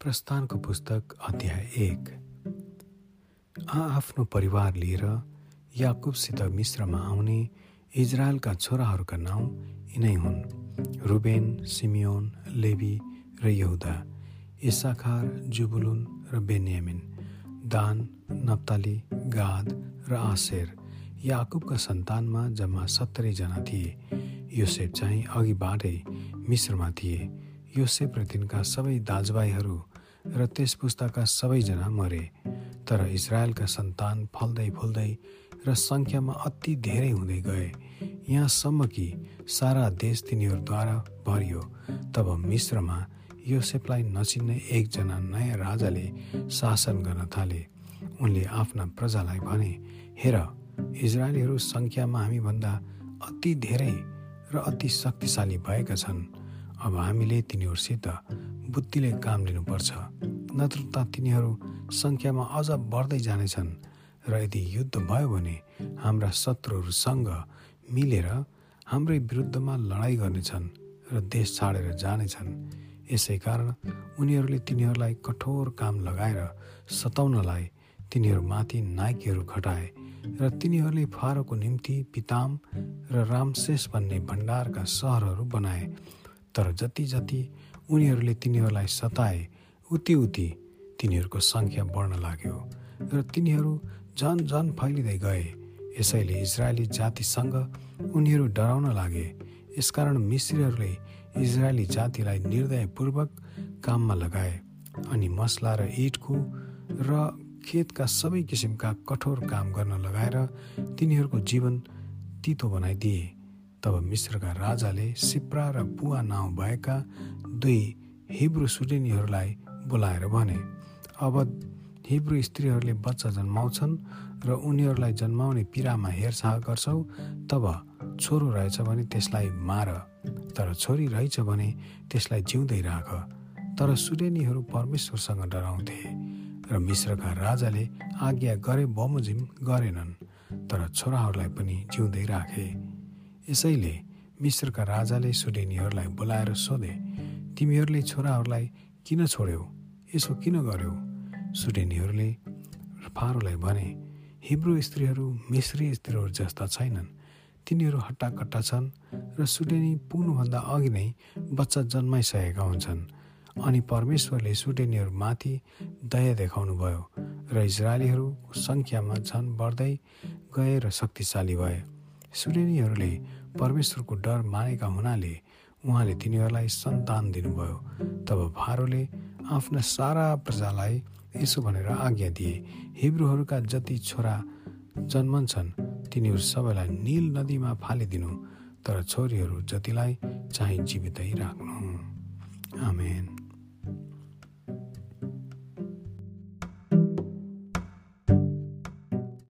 प्रस्थानको पुस्तक अध्याय एक। आफ्नो परिवार लिएर याकुबसित मिश्रमा आउने इजरायलका छोराहरूका नाउँ यिनै हुन्। रुबेन सिमियोन लेबी र यहुदा इसाखार जुबुलुन र बेन्यामिन दान नप्ताली गाद र आसेर। याकुबका सन्तानमा जम्मा सत्तरीजना थिए। योसेफ चाहिँ अघिबाटै मिश्रमा थिए। र तिनका सबै दाजुभाइहरू र त्यस पुस्ताका सबैजना मरे तर इजरायलका सन्तान फल्दै फुल्दै र सङ्ख्यामा अति धेरै हुँदै गए। यहाँसम्म कि सारा देश तिनीहरूद्वारा भरियो तब मिश्रमा योसेफलाई नचिन्ने एकजना नयाँ राजाले शासन गर्न थाले। उनले आफ्ना प्रजालाई भने हेर इजरायलीहरू सङ्ख्यामा हामीभन्दा अति धेरै र अति शक्तिशाली भएका छन्। अब हामीले तिनीहरूसित बुद्धिले काम लिनुपर्छ। नत्र तिनीहरू सङ्ख्यामा अझ बढ्दै जानेछन् र यदि युद्ध भयो भने हाम्रा शत्रुहरूसँग मिलेर हाम्रै विरुद्धमा लडाइँ गर्नेछन् र देश छाडेर जानेछन्। यसै कारण उनीहरूले तिनीहरूलाई कठोर काम लगाएर सताउनलाई तिनीहरूमाथि नाइकीहरू खटाए र तिनीहरूले फारोको निम्ति पिताम र रामशेष भन्ने भण्डारका सहरहरू बनाए। तर जति जति उनीहरूले तिनीहरूलाई सताए उति उति तिनीहरूको सङ्ख्या बढ्न लाग्यो र तिनीहरू झन झन फैलिँदै गए। यसैले इजरायली जातिसँग उनीहरू डराउन लागे। यसकारण मिश्रीहरूले इजरायली जातिलाई निर्दयपूर्वक काममा लगाए अनि मसला र इटको र खेतका सबै किसिमका कठोर काम गर्न लगाएर तिनीहरूको जीवन तितो बनाइदिए। तब मिश्रका राजाले सिप्रा र पुवा नाउँ भएका दुई हिब्रू सुडेनीहरूलाई बोलाएर भने अब हिब्रू स्त्रीहरूले बच्चा जन्माउँछन् र उनीहरूलाई जन्माउने पिरामा हेरचाह गर्छौ तब छोरो रहेछ भने त्यसलाई मार तर छोरी रहेछ भने त्यसलाई जिउँदै राख। तर सुडेनीहरू परमेश्वरसँग डराउँथे र मिश्रका राजाले आज्ञा गरे बमोजिम गरेनन् तर छोराहरूलाई पनि जिउँदै राखे। यसैले मिश्रका राजाले सुडेनीहरूलाई बोलाएर सोधे तिमीहरूले छोराहरूलाई किन छोड्यौ? यसो किन गर्यौ? सुडेनीहरूले फारोलाई भने हिब्रू स्त्रीहरू मिश्री स्त्रीहरू जस्ता छैनन्। तिनीहरू हट्टाकट्टा छन् र सुडेनी पुग्नुभन्दा अघि नै बच्चा जन्माइसकेका हुन्छन्। अनि परमेश्वरले सुटेनीहरूमाथि दया देखाउनु भयो र इजरायलीहरू सङ्ख्यामा झन् बढ्दै गए र शक्तिशाली भए। सुटेनीहरूले परमेश्वरको डर मानेका हुनाले उहाँले तिनीहरूलाई सन्तान दिनुभयो। तब फारोले आफ्ना सारा प्रजालाई यसो भनेर आज्ञा दिए हिब्रूहरूका जति छोरा जन्मन्छन् तिनीहरू सबैलाई निल नदीमा फालिदिनु तर छोरीहरू जतिलाई चाहिँ जीवितै राख्नु। आमेन।